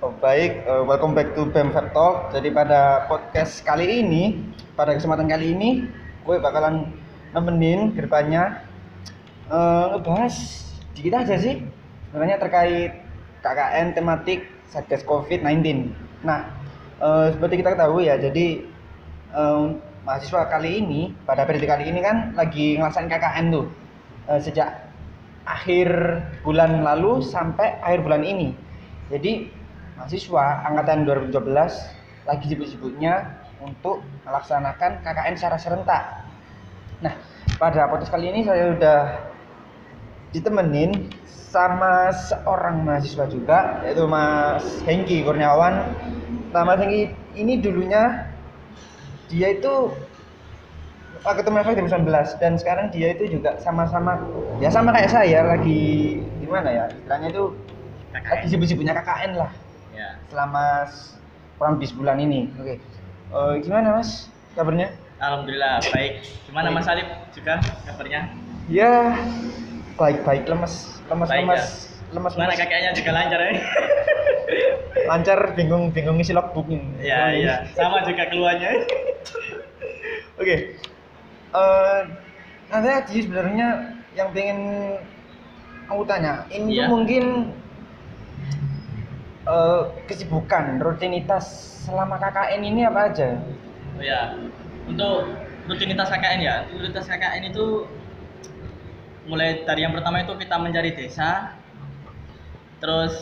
Oh, baik, eh, welcome back to BEM Fab Talk. Jadi pada podcast kali ini, pada kesempatan kali ini, gue bakalan nemenin ke depannya eh, ngebahas dikit aja sih sebenarnya terkait KKN tematik Satgas COVID-19. Nah, eh, seperti kita ketahui ya, jadi eh, mahasiswa kali ini, pada periode kali ini kan lagi ngelaksanain KKN tuh eh, sejak akhir bulan lalu sampai akhir bulan ini. Jadi mahasiswa angkatan 2017 lagi sibuk-sibuknya untuk melaksanakan KKN secara serentak. Nah, pada podcast kali ini saya udah ditemenin sama seorang mahasiswa juga yaitu Mas Hengki Kurniawan. Nah, Mas Hengki ini dulunya dia itu waktu itu Maverick 2019 dan sekarang dia itu juga sama-sama ya sama kayak saya lagi gimana ya istilahnya itu lagi sibuk-sibuknya KKN lah. Selama kurang lebih sebulan ini oke Eh, gimana mas kabarnya Alhamdulillah baik. Gimana Baik. Mas Alif juga kabarnya? ya baik-baik lemes lemes Baik, lemes lemes Gimana lemes. kakeknya juga lancar ya? lancar bingung bingung ngisi logbook ini Iya iya. Sama juga keluarnya. Oke. Eh nanti sebenarnya yang pengen aku tanya, ini tuh Iya. mungkin eh kesibukan, rutinitas selama KKN ini apa aja? Oh ya. Untuk rutinitas KKN ya. Rutinitas KKN itu mulai dari yang pertama itu kita mencari desa. Terus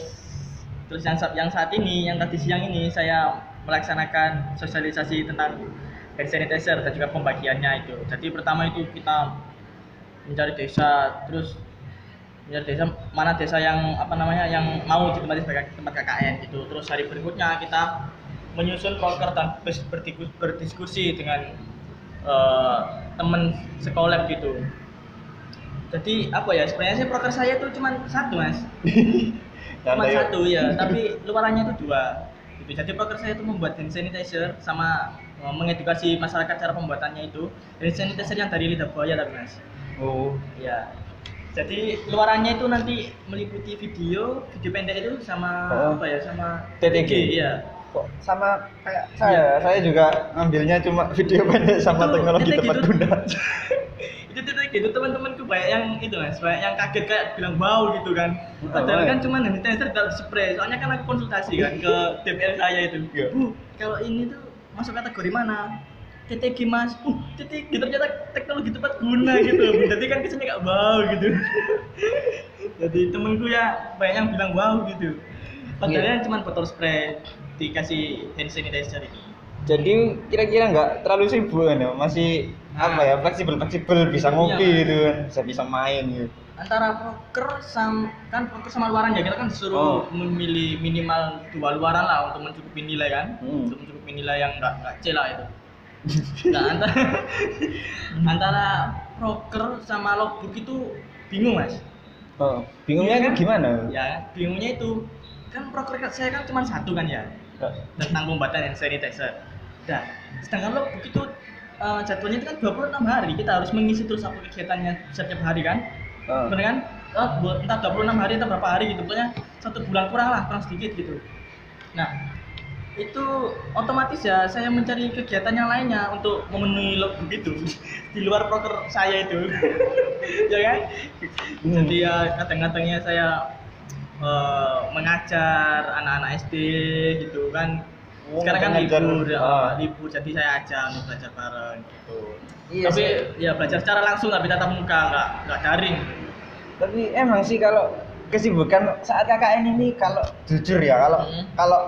terus yang saat yang saat ini, yang tadi siang ini saya melaksanakan sosialisasi tentang hand sanitizer dan juga pembagiannya itu. Jadi pertama itu kita mencari desa, terus mencari desa mana desa yang apa namanya yang mau ditempati sebagai tempat KKN gitu. Terus hari berikutnya kita menyusun proker dan bers- berdiskus- berdiskusi dengan eh, teman sekolah gitu. Jadi apa ya sebenarnya sih proker saya itu cuma satu mas, cuma Santai ya. satu ya, tapi luarannya itu dua. Gitu. Jadi proker saya itu membuat hand sanitizer sama eh, mengedukasi masyarakat cara pembuatannya itu. Hand sanitizer yang dari lidah buaya tapi mas. Oh, Ya. Jadi luarannya itu nanti meliputi video, video pendek itu sama Oh. apa ya sama TTG. Iya. kok sama kayak saya, saya juga ngambilnya cuma video pendek sama Itu teknologi tepat itu- guna. itu itu gitu teman-temanku banyak yang itu mas banyak yang kaget kayak bilang bau gitu kan padahal Oh, kan iya. cuma hand sanitizer dan spray soalnya kan aku konsultasi kan ke DPR saya itu Iya. bu kalau ini tuh masuk kategori mana TTG mas, uh TTG ternyata teknologi tepat guna gitu jadi kan kesannya gak bau gitu jadi temenku ya banyak yang bilang bau gitu padahal Iya. cuma botol spray dikasih hand sanitizer ini Jadi kira-kira nggak terlalu sibuk kan ya? Masih apa ya fleksibel fleksibel bisa ngopi Iya. gitu kan, bisa bisa main gitu. antara proker sama kan proker sama luaran ya kita kan Oh. disuruh memilih minimal dua luaran lah untuk mencukupi nilai kan Hmm. untuk mencukupi nilai yang enggak enggak C lah itu nah antara antara proker sama logbook itu bingung mas Oh, bingungnya Iya kan kan? gimana? ya bingungnya itu kan proker saya kan cuma satu kan ya Ya. tentang pembuatan hand sanitizer nah sedangkan logbook itu eh, jadwalnya itu kan 26 hari kita harus mengisi terus apa kegiatannya setiap hari kan Oh. bener kan oh, bu- entah 26 hari atau berapa hari gitu pokoknya satu bulan kurang lah kurang sedikit gitu nah itu otomatis ya saya mencari kegiatan yang lainnya untuk memenuhi logbook itu di luar proker saya itu ya kan Hmm. jadi ya kadang-kadangnya saya eh, mengajar anak-anak SD gitu kan Oh, sekarang kan mengajar. libur ya, Ah. libur jadi saya ajak untuk belajar bareng gitu Iya tapi sih. ya belajar secara langsung tapi tatap muka nggak nggak daring Tapi emang sih kalau kesibukan saat KKN ini kalau jujur ya kalau Hmm. kalau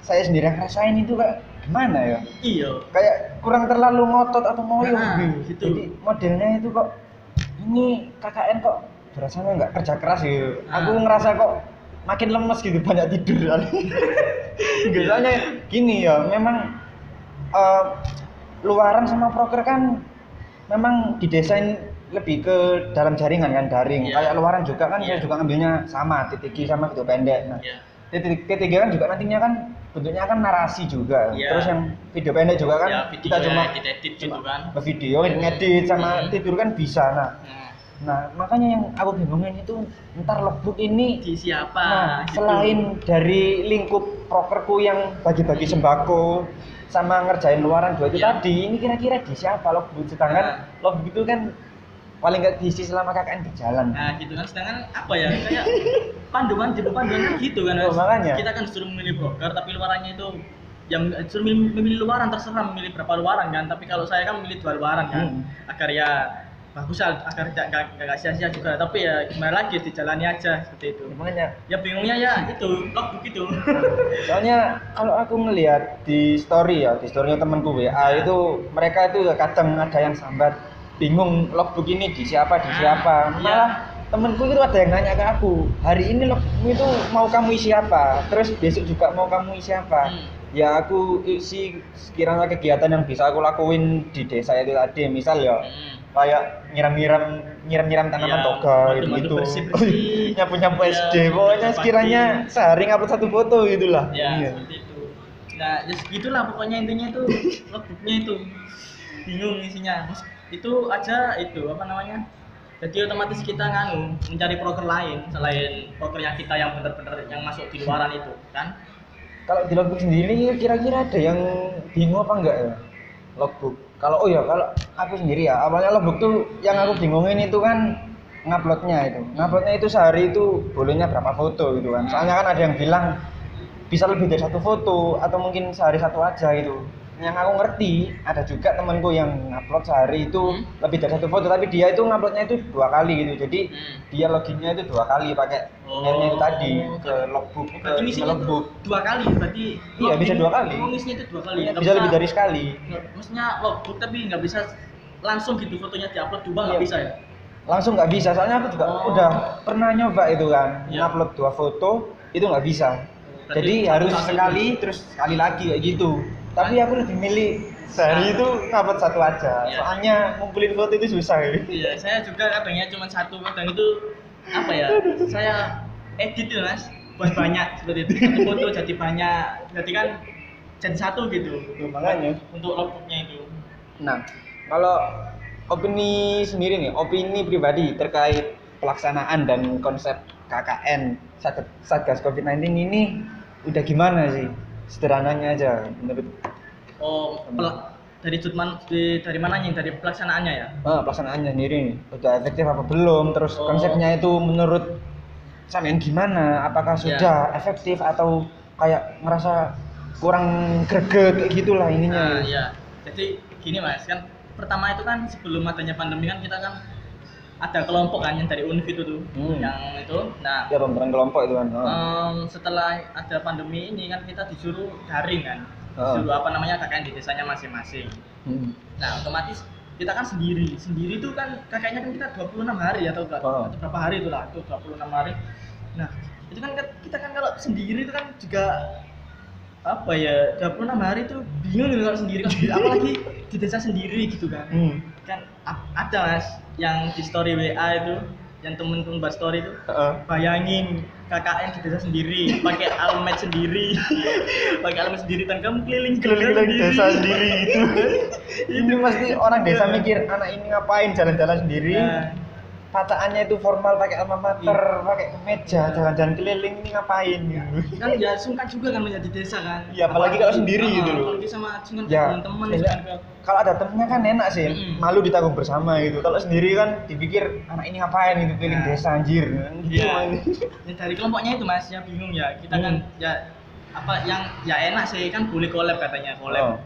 saya sendiri yang ngerasain itu kayak gimana ya? iya Kayak kurang terlalu ngotot atau ngoyo Nah, gitu. gitu. Jadi modelnya itu kok ini KKN kok berasanya nggak kerja keras gitu. Ah. Aku ngerasa kok makin lemes gitu banyak tidur. Nggak, soalnya gini ya, memang eh, luaran sama proker kan memang didesain lebih ke dalam jaringan kan daring. Iya. Kayak luaran juga kan saya Iya. juga ngambilnya sama TTG sama video pendek. Nah, ya T3 T3 kan juga nantinya kan bentuknya kan narasi juga. Iya. Terus yang video pendek juga kan video kita cuma edit edit gitu kan ke video ngedit sama Mhm. tidur kan bisa. Nah, Nah, Nah, makanya yang aku bingungin itu ntar logbook ini di siapa Nah, gitu. selain dari lingkup prokerku yang bagi-bagi sembako sama ngerjain luaran dua itu Iya. tadi, ini kira-kira di siapa logbook? Sedangkan Nah. logbook itu kan paling nggak diisi selama KKN berjalan. nah gitu. Kan sedangkan apa ya? Kayak panduan di panduan kan gitu kan Oh, makanya. kita kan disuruh memilih broker tapi luarannya itu yang disuruh memilih, memilih luaran terserah memilih berapa luaran kan. Tapi kalau saya kan memilih dua luaran kan Hmm. agar ya bagus agar tidak nggak- sia-sia juga. Tapi ya gimana lagi dijalani aja seperti itu. Makanya. Ya bingungnya ya itu logbook itu. Soalnya kalau aku ngelihat di story ya, di storynya temanku WA itu mereka itu kadang ada yang sambat bingung logbook ini di siapa di Ah, siapa. iya. Malah temenku itu ada yang nanya ke aku, hari ini logbook itu mau kamu isi apa? Terus besok juga mau kamu isi apa? Hmm. Ya aku isi sekiranya kegiatan yang bisa aku lakuin di desa itu tadi, misal ya Hmm. kayak nyiram-nyiram nyiram-nyiram tanaman Iya, toga gitu gitu nyapu-nyapu Iya, SD pokoknya sekiranya sehari ngupload satu foto gitulah ya Iya. seperti itu nah ya segitulah pokoknya intinya itu logbooknya itu bingung isinya itu aja itu apa namanya? Jadi otomatis kita nganu mencari broker lain selain broker yang kita yang benar-benar yang masuk di luaran itu kan? Kalau di logbook sendiri kira-kira ada yang bingung apa enggak ya? Logbook. Kalau oh ya kalau aku sendiri ya awalnya logbook tuh yang aku bingungin itu kan nguploadnya itu. Nguploadnya itu sehari itu bolehnya berapa foto gitu kan. Soalnya kan ada yang bilang bisa lebih dari satu foto atau mungkin sehari satu aja gitu yang aku ngerti ada juga temanku yang ngupload sehari itu Hmm. lebih dari satu foto tapi dia itu nguploadnya itu dua kali gitu jadi Hmm. dia loginnya itu dua kali pakai Oh. mailnya itu tadi ke logbook ke berarti ngisinya itu logbook dua kali berarti Iya, bisa dua kali. oh, ngisinya itu dua kali nggak bisa lebih dari sekali maksudnya logbook tapi nggak bisa langsung gitu fotonya diupload dua nggak Iya. bisa ya langsung nggak bisa soalnya aku juga Oh. udah pernah nyoba itu kan Iya. ngupload dua foto itu nggak bisa Berarti jadi harus kali sekali terus sekali lagi kayak gitu tapi aku lebih milih sehari itu ngupload satu aja Iya. soalnya ngumpulin foto itu susah gitu. Iya, saya juga kadangnya cuma satu kadang itu apa ya? Saya edit tuh mas, buat banyak seperti itu. Satu foto jadi banyak, jadi kan jadi satu gitu. Tuh, makanya Untuk logbooknya itu. Nah, kalau opini sendiri nih, opini pribadi terkait pelaksanaan dan konsep KKN Sat- Satgas COVID-19 ini udah gimana sih? Sederhananya aja menurut Oh, pel- dari Jutman di, dari mananya? Dari pelaksanaannya ya? ah, pelaksanaannya sendiri nih, udah efektif apa belum? Terus Oh. konsepnya itu menurut sampean gimana? Apakah Ya. sudah efektif atau kayak ngerasa kurang greget kayak gitulah Nah, ininya? iya. Jadi gini mas, kan pertama itu kan sebelum adanya pandemi kan kita kan ada kelompok kan yang dari UNIF itu tuh, Hmm. yang itu. Nah, Ya pemberan kelompok itu kan. oh. Em, setelah ada pandemi ini kan kita disuruh daring kan Oh. disuruh apa namanya KKN di desanya masing-masing Hmm. nah otomatis kita kan sendiri sendiri itu kan KKN-nya kan kita 26 hari atau, berapa- Oh. berapa hari itu lah itu 26 hari nah itu kan kita kan kalau sendiri itu kan juga apa ya 26 hari itu bingung gitu kalau sendiri kan apalagi di desa sendiri gitu kan Hmm. kan ada mas yang di story WA itu yang temen-temen buat story itu Heeh. bayangin KKN di desa sendiri pakai almet sendiri. Pakai almet sendiri dan kamu keliling keliling desa sendiri. itu ini pasti orang desa Iya. mikir anak ini ngapain? Jalan-jalan sendiri. Nah, pataannya itu formal pakai alma mater Iya. pakai kemeja jalan-jalan keliling ini ngapain gitu kan ya sungkan juga kan menjadi desa kan Iya, apalagi kalau sendiri Ah, gitu loh. apalagi sama sungkan Ya, dengan teman iya. sungkan ke kalau ada temennya kan enak sih Mm-mm. malu ditanggung bersama gitu kalau sendiri kan dipikir anak ini ngapain gitu keliling Nah. desa anjir gitu Iya. Mas. Ya, dari kelompoknya itu mas ya bingung ya kita kan Hmm. ya apa yang ya enak sih kan boleh collab katanya collab Oh.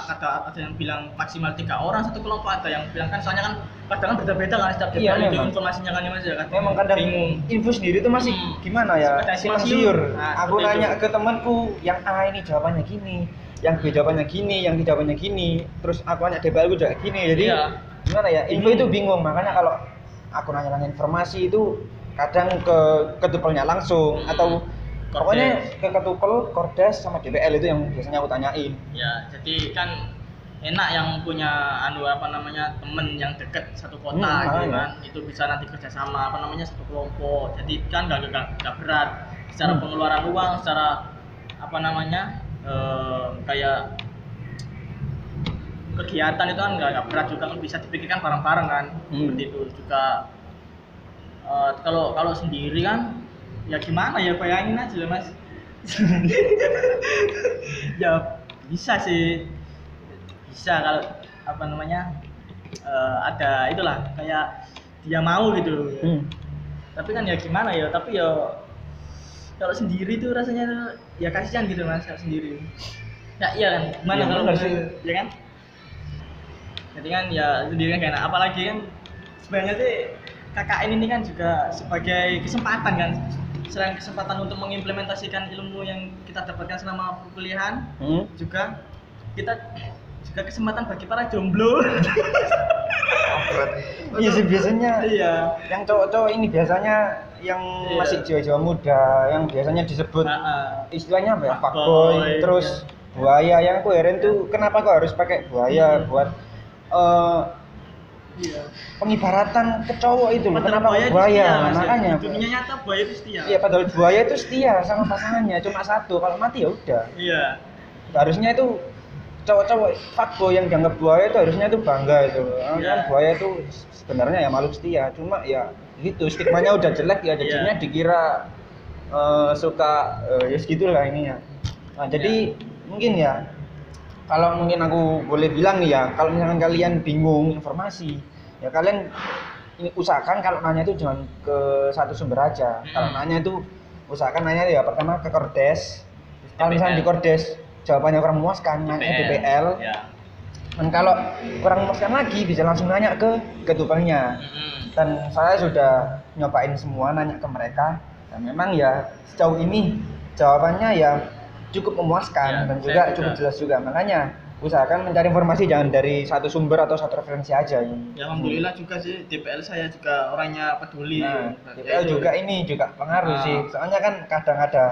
Kata ada yang bilang maksimal tiga orang satu kelompok ada yang bilang kan soalnya kan kadang kan beda-beda kan setiap Iya, itu memang. informasinya kan mas ya kan memang kadang bingung info sendiri tuh masih Hmm. gimana ya simpang siur. Nah, aku nanya itu. ke temanku yang A ini jawabannya gini yang B jawabannya gini yang C jawabannya gini terus aku nanya DPL gue juga gini jadi Iya. gimana ya info Bingung. itu bingung makanya kalau aku nanya-nanya informasi itu kadang ke ketupelnya langsung Hmm. atau. Pokoknya ke ketupel kordes sama DPL itu yang biasanya aku tanyain. Ya jadi kan enak yang punya anu apa namanya temen yang deket satu kota Hmm, gitu makanya. kan. Itu bisa nanti kerjasama apa namanya satu kelompok. Jadi kan gak, gak, gak berat. Secara Hmm. pengeluaran uang secara apa namanya eh, kayak kegiatan itu kan gak, gak berat juga. Kan bisa dipikirkan bareng-bareng kan. Hmm. seperti itu juga. Eh, kalau kalau sendiri kan ya gimana? Ya bayangin aja lah mas. Ya bisa sih. Bisa kalau apa namanya eh, ada itulah kayak dia mau gitu. Hmm. tapi kan ya gimana ya? Tapi ya kalau sendiri tuh rasanya ya kasihan gitu mas kalau sendiri. Ya iya kan? Gimana Iya, kalau sih. ya kan? Jadi kan ya sendiri kan. Enak apalagi kan sebenarnya sih KKN ini kan juga sebagai kesempatan kan selain kesempatan untuk mengimplementasikan ilmu yang kita dapatkan selama perkuliahan Hmm. juga kita juga kesempatan bagi para jomblo Iya sih biasanya iya yang cowok-cowok ini biasanya yang Iya. masih jiwa-jiwa muda yang biasanya disebut Nah, ah. istilahnya apa ya Fuckboy, fuckboy terus buaya yang aku heran tuh kenapa kok harus pakai buaya Hmm. buat eh, iya. Pengibaratan ke cowok itu. Padahal kenapa buaya buaya? setia, ya. makanya. Dunia nyata buaya itu setia. Iya padahal buaya itu setia sama pasangannya cuma satu. Kalau mati ya udah. Iya. Harusnya itu cowok-cowok fuckboy yang dianggap buaya itu harusnya itu bangga itu. Ah, Iya. kan buaya itu sebenarnya ya makhluk setia cuma ya gitu stigmanya udah jelek ya jadinya Iya. dikira eh, suka eh, ya segitulah ininya. Nah jadi mungkin ya kalau mungkin aku boleh bilang nih ya kalau misalkan kalian bingung informasi ya kalian ini usahakan kalau nanya itu jangan ke satu sumber aja. Kalau Hmm. nanya itu usahakan nanya ya pertama ke kordes kalau misalnya di kordes jawabannya kurang memuaskan nanya DPL ya dan kalau kurang memuaskan lagi bisa langsung nanya ke ketuanya Mm-mm. dan saya sudah nyobain semua nanya ke mereka. Dan memang ya sejauh ini jawabannya ya cukup memuaskan Ya, dan juga. cukup jelas juga. Makanya usahakan mencari informasi jangan dari satu sumber atau satu referensi aja ya alhamdulillah juga sih DPL saya juga orangnya peduli Nah, Ya, DPL itu. juga ini juga pengaruh Ah. sih. Soalnya kan kadang ada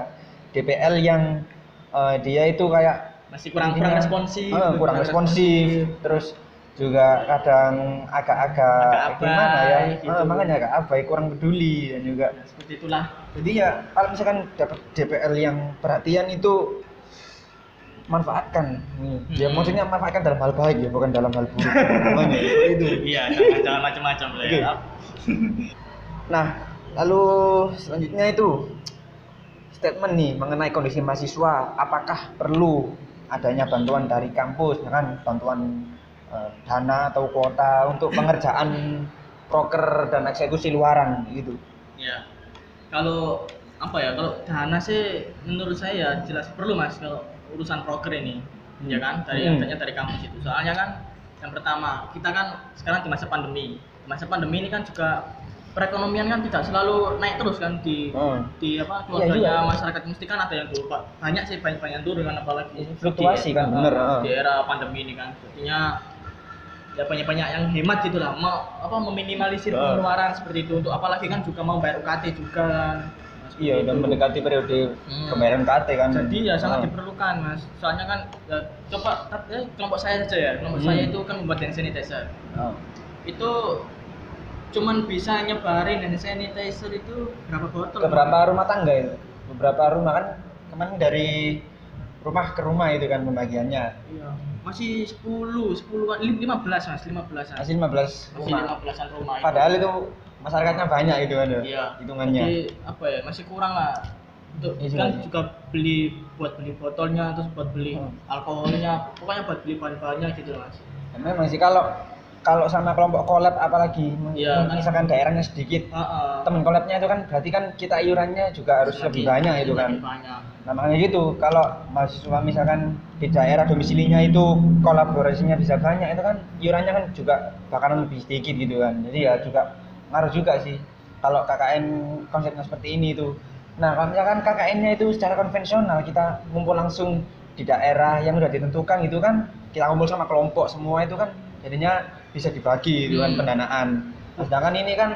DPL yang eh, dia itu kayak masih kurang kurang intinya, responsif eh, kurang responsif, terus juga kadang agak-agak Agak gimana ya? abai, gitu. Eh, makanya agak abai, kurang peduli dan juga. Ya, seperti itulah Jadi ya kalau misalkan dapat DPL yang perhatian itu manfaatkan. Nih, ya Hmm. maksudnya manfaatkan dalam hal baik ya, bukan dalam hal buruk. Makanya itu. iya jangan jangan macam-macam lah ya Nah, lalu selanjutnya itu statement nih mengenai kondisi mahasiswa, apakah perlu adanya bantuan dari kampus, ya kan bantuan eh, dana atau kuota untuk pengerjaan proker dan eksekusi luaran gitu. ya kalau apa ya kalau dana sih menurut saya jelas perlu mas kalau urusan proker ini ya kan dari Hmm. adanya dari kampus itu soalnya kan yang pertama kita kan sekarang di masa pandemi masa pandemi ini kan juga perekonomian kan tidak selalu naik terus kan di Hmm. di apa Iya keluarganya juga. masyarakat mesti kan ada yang turun banyak sih banyak banyak yang turun kan apalagi fluktuasi kan, uh, bener, uh. di era pandemi ini kan jadinya ya banyak banyak yang hemat gitu lah mau apa meminimalisir Uh. pengeluaran seperti itu untuk apalagi kan juga mau bayar UKT juga kan Iya, dan itu. mendekati periode Hmm. pembayaran KT kan. jadi ya sangat Ah. diperlukan mas soalnya kan ya, coba eh, kelompok saya saja ya kelompok Hmm. saya itu kan membuat hand sanitizer Ah. itu cuman bisa nyebarin hand sanitizer itu berapa botol beberapa rumah tangga itu. Beberapa rumah kan kemarin dari rumah ke rumah itu kan pembagiannya. Iya. Masih 10, 10 15 Mas, 15 Hasil 15 Masih rumah. 15-an rumah. Padahal itu masyarakatnya banyak itu kan ya, iya. hitungannya. Jadi apa ya? Masih kurang lah. Untuk Iya, kan iya. juga beli buat beli botolnya terus buat beli Hmm. alkoholnya, pokoknya buat beli bahan-bahannya gitu Mas. Dan memang sih kalau kalau sama kelompok collab apalagi kan. misalkan daerahnya sedikit Heeh. teman collabnya itu kan berarti kan kita iurannya juga harus lebih banyak itu kan banyak. nah makanya gitu kalau mahasiswa misalkan di daerah domisilinya itu kolaborasinya bisa banyak itu kan iurannya kan juga bakalan lebih sedikit gitu kan jadi ya juga ngaruh juga sih kalau KKN konsepnya seperti ini tuh nah kalau misalkan KKN-nya itu secara konvensional kita ngumpul langsung di daerah yang udah ditentukan gitu kan kita ngumpul sama kelompok semua itu kan jadinya bisa dibagi gitu kan Hmm. pendanaan Nah, sedangkan ini kan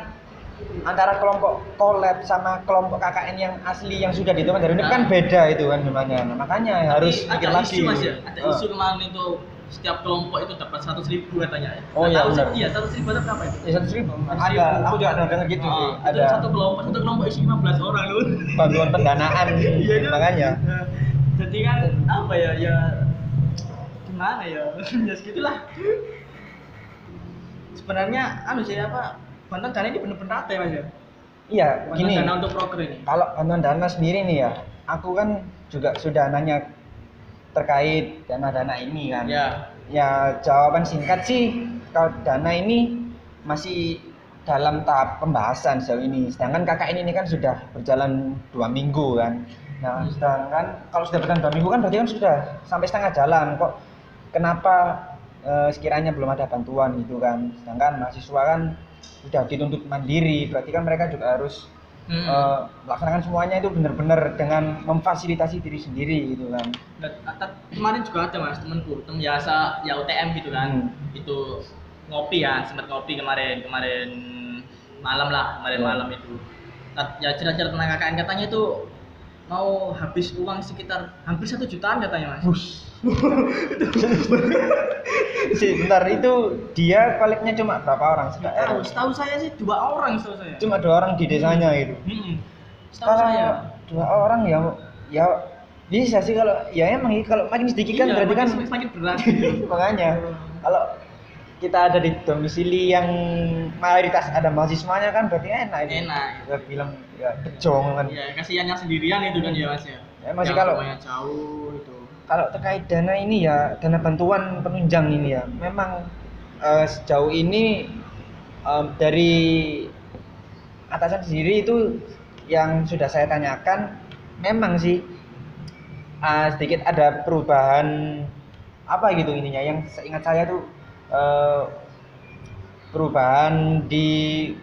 antara kelompok collab sama kelompok KKN yang asli yang sudah ditentukan dari ini kan Nah. beda itu kan namanya nah, makanya harus Tapi pikir ada lagi isu Mas ya, ada Eh. isu kemarin itu setiap kelompok itu dapat 100 ribu katanya ya. Oh, iya, tahu. Iya, 100 ribu itu berapa itu? ya satu ribu 100 ada aku juga ada dengar gitu Ah, sih ada satu kelompok, satu kelompok isi 15 orang loh. bantuan pendanaan Iya, itu. makanya jadi kan apa ya ya gimana ya ya segitulah sebenarnya anu sih apa bantuan dana ini bener-bener rata ya mas ya iya Bantuan gini dana untuk proker ini. kalau bantuan dana sendiri nih ya aku kan juga sudah nanya terkait dana-dana ini kan. Ya. ya jawaban singkat sih kalau dana ini masih dalam tahap pembahasan sejauh ini. Sedangkan KKN ini kan sudah berjalan dua minggu kan. Nah Hmm. sedangkan kalau sudah berjalan dua minggu kan berarti kan sudah sampai setengah jalan. Kok kenapa eh, sekiranya belum ada bantuan gitu kan. Sedangkan mahasiswa kan sudah dituntut mandiri berarti kan mereka juga harus Hmm. eh, melaksanakan semuanya itu benar-benar dengan memfasilitasi diri sendiri gitu kan kemarin juga ada mas temanku temen biasa ya UTM gitu kan Hmm. itu ngopi ya sempat ngopi kemarin kemarin malam lah kemarin Ya. malam itu ya cerita-cerita tentang KKN katanya itu mau habis uang sekitar hampir satu jutaan katanya mas Bus. sih bentar itu dia koleknya cuma berapa orang? Sih Kak? tahu setahu saya sih dua orang setahu saya. Cuma dua orang di desanya itu. Hmm. setahu saya. dua orang ya ya bisa sih kalau ya emang kalau makin sedikit kan Iya, berarti kan makin- berat. Makanya kalau kita ada di domisili yang mayoritas ada mahasiswanya kan berarti enak itu. Enak. Kita bilang ya kan. Ya kasihan yang sendirian itu kan ya mas ya. Ya, masih Yang kalau- jauh itu kalau terkait dana ini ya dana bantuan penunjang ini ya memang eh, sejauh ini em, dari atasan sendiri itu yang sudah saya tanyakan memang sih eh, sedikit ada perubahan apa gitu ininya. Yang seingat saya tuh eh, perubahan di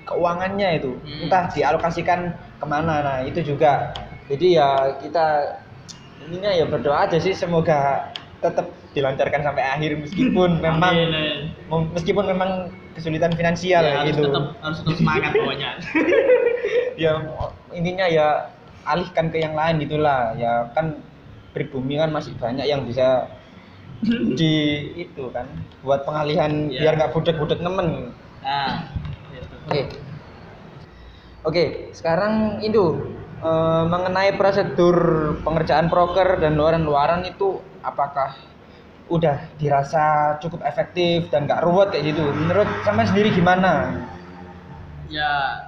keuangannya itu Hmm. entah dialokasikan ke mana. Nah itu juga. Jadi ya kita ininya ya berdoa aja sih semoga tetap dilancarkan sampai akhir meskipun memang Amin. meskipun memang kesulitan finansial Ya, harus gitu tetap harus tetap semangat pokoknya ya intinya ya alihkan ke yang lain gitulah ya kan pribumi kan masih banyak yang bisa di itu kan buat pengalihan Ya. biar nggak budek-budek nemen nah gitu. oke oke sekarang itu eh, mengenai prosedur pengerjaan proker dan luaran-luaran itu apakah udah dirasa cukup efektif dan nggak ruwet kayak gitu menurut sama sendiri gimana ya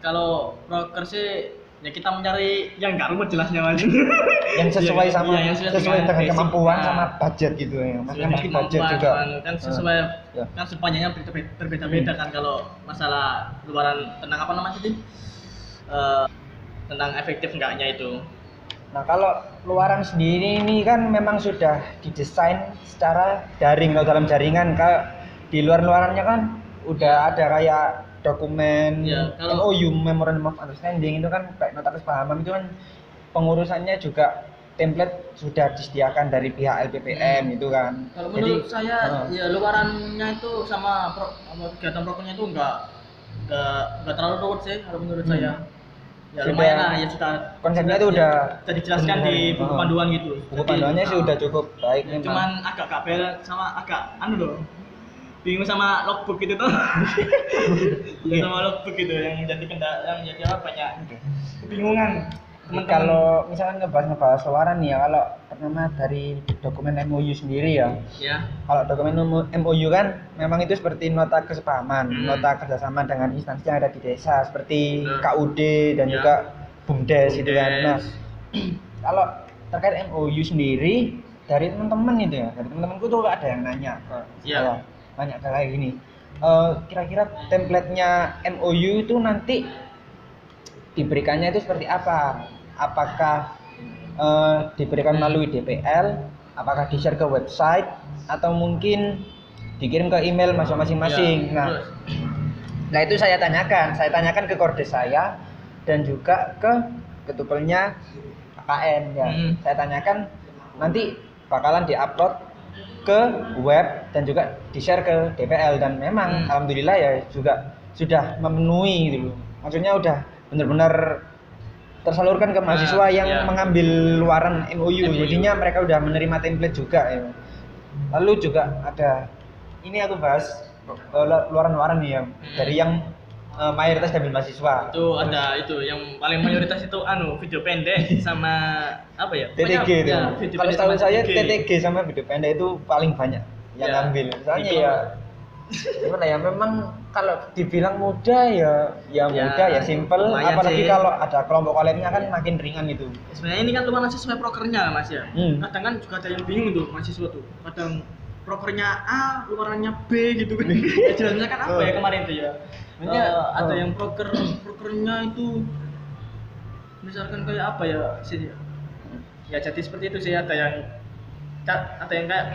kalau broker sih ya kita mencari yang nggak rumit jelasnya mas yang sesuai Iya, sama iya, yang sesuai sesuai dengan basic. kemampuan Nah. sama budget gitu ya dengan budget juga kan sesuai ya. kan sepanjangnya berbeda- berbeda-beda kan kalau masalah luaran tentang apa namanya itu Eh, tentang efektif enggaknya itu. Nah kalau luaran sendiri ini kan memang sudah didesain secara daring. Kalau dalam jaringan kalau di luar-luarannya kan udah ada kayak dokumen Ya, kalau- MOU Memorandum of Understanding itu kan kayak nota kesepahaman itu kan pengurusannya juga template sudah disediakan dari pihak LPPM itu kan. kalau Jadi, menurut saya eh, ya luarannya itu sama pro, kegiatan prokernya itu enggak enggak enggak terlalu ruwet sih kalau menurut Hmm. saya ya lumayan lah ya sudah. konsepnya itu udah sudah dijelaskan di buku panduan gitu. Buku panduannya sih ah, udah cukup baik ya, cuman agak kabel sama agak anu loh. Bingung sama logbook gitu tuh. Sama logbook gitu yang jadi kendala yang jadi apa banyak kebingungan Ini teman-teman kalau misalkan ngebahas ngebahas luaran nih ya kalau pertama dari dokumen MOU sendiri ya ya kalau dokumen MOU kan memang itu seperti nota kesepahaman Hmm. nota kerjasama dengan instansi yang ada di desa seperti. KUD dan Ya. juga BUMDes gitu kan nah kalau terkait MOU sendiri dari teman-teman itu ya dari teman-temanku tuh ada yang nanya ke Ya. saya ke kayak gini "Eh, kira-kira template-nya MOU itu nanti diberikannya itu seperti apa apakah eh, diberikan melalui DPL apakah di share ke website atau mungkin dikirim ke email masing-masing Ya, nah terus. Nah itu saya tanyakan, saya tanyakan ke kordes saya dan juga ke ketupelnya KKN ya. Hmm. Saya tanyakan nanti bakalan diupload ke web dan juga di share ke DPL dan memang Hmm. alhamdulillah ya juga sudah memenuhi gitu. Maksudnya udah benar-benar tersalurkan ke mahasiswa Nah, yang ya. mengambil luaran MOU. MOU. Jadinya mereka udah menerima template juga ya. Lalu juga ada ini aku bahas eh, luaran-luaran nih ya dari yang eh, mayoritas diambil mahasiswa. itu ada itu yang paling mayoritas itu anu video pendek sama apa ya TTG itu. ya, Kalau sama saya TTG. TTG sama video pendek itu paling banyak yang Ya, ngambil. Soalnya itu. ya gimana ya? Memang kalau dibilang mudah ya ya Ya, mudah ya simple. apalagi sih. kalau ada kelompok kaliannya kan makin ringan itu sebenarnya ini kan lumayan sesuai prokernya mas ya. Hmm. kadang kan juga ada yang bingung tuh mahasiswa tuh. Kadang prokernya A luarannya B gitu kan. Ya jelasnya kan apa ya kemarin tuh ya? Maksudnya, ada oh. yang proker prokernya itu misalkan kayak apa ya sih ya jadi seperti itu sih ada yang ada yang kayak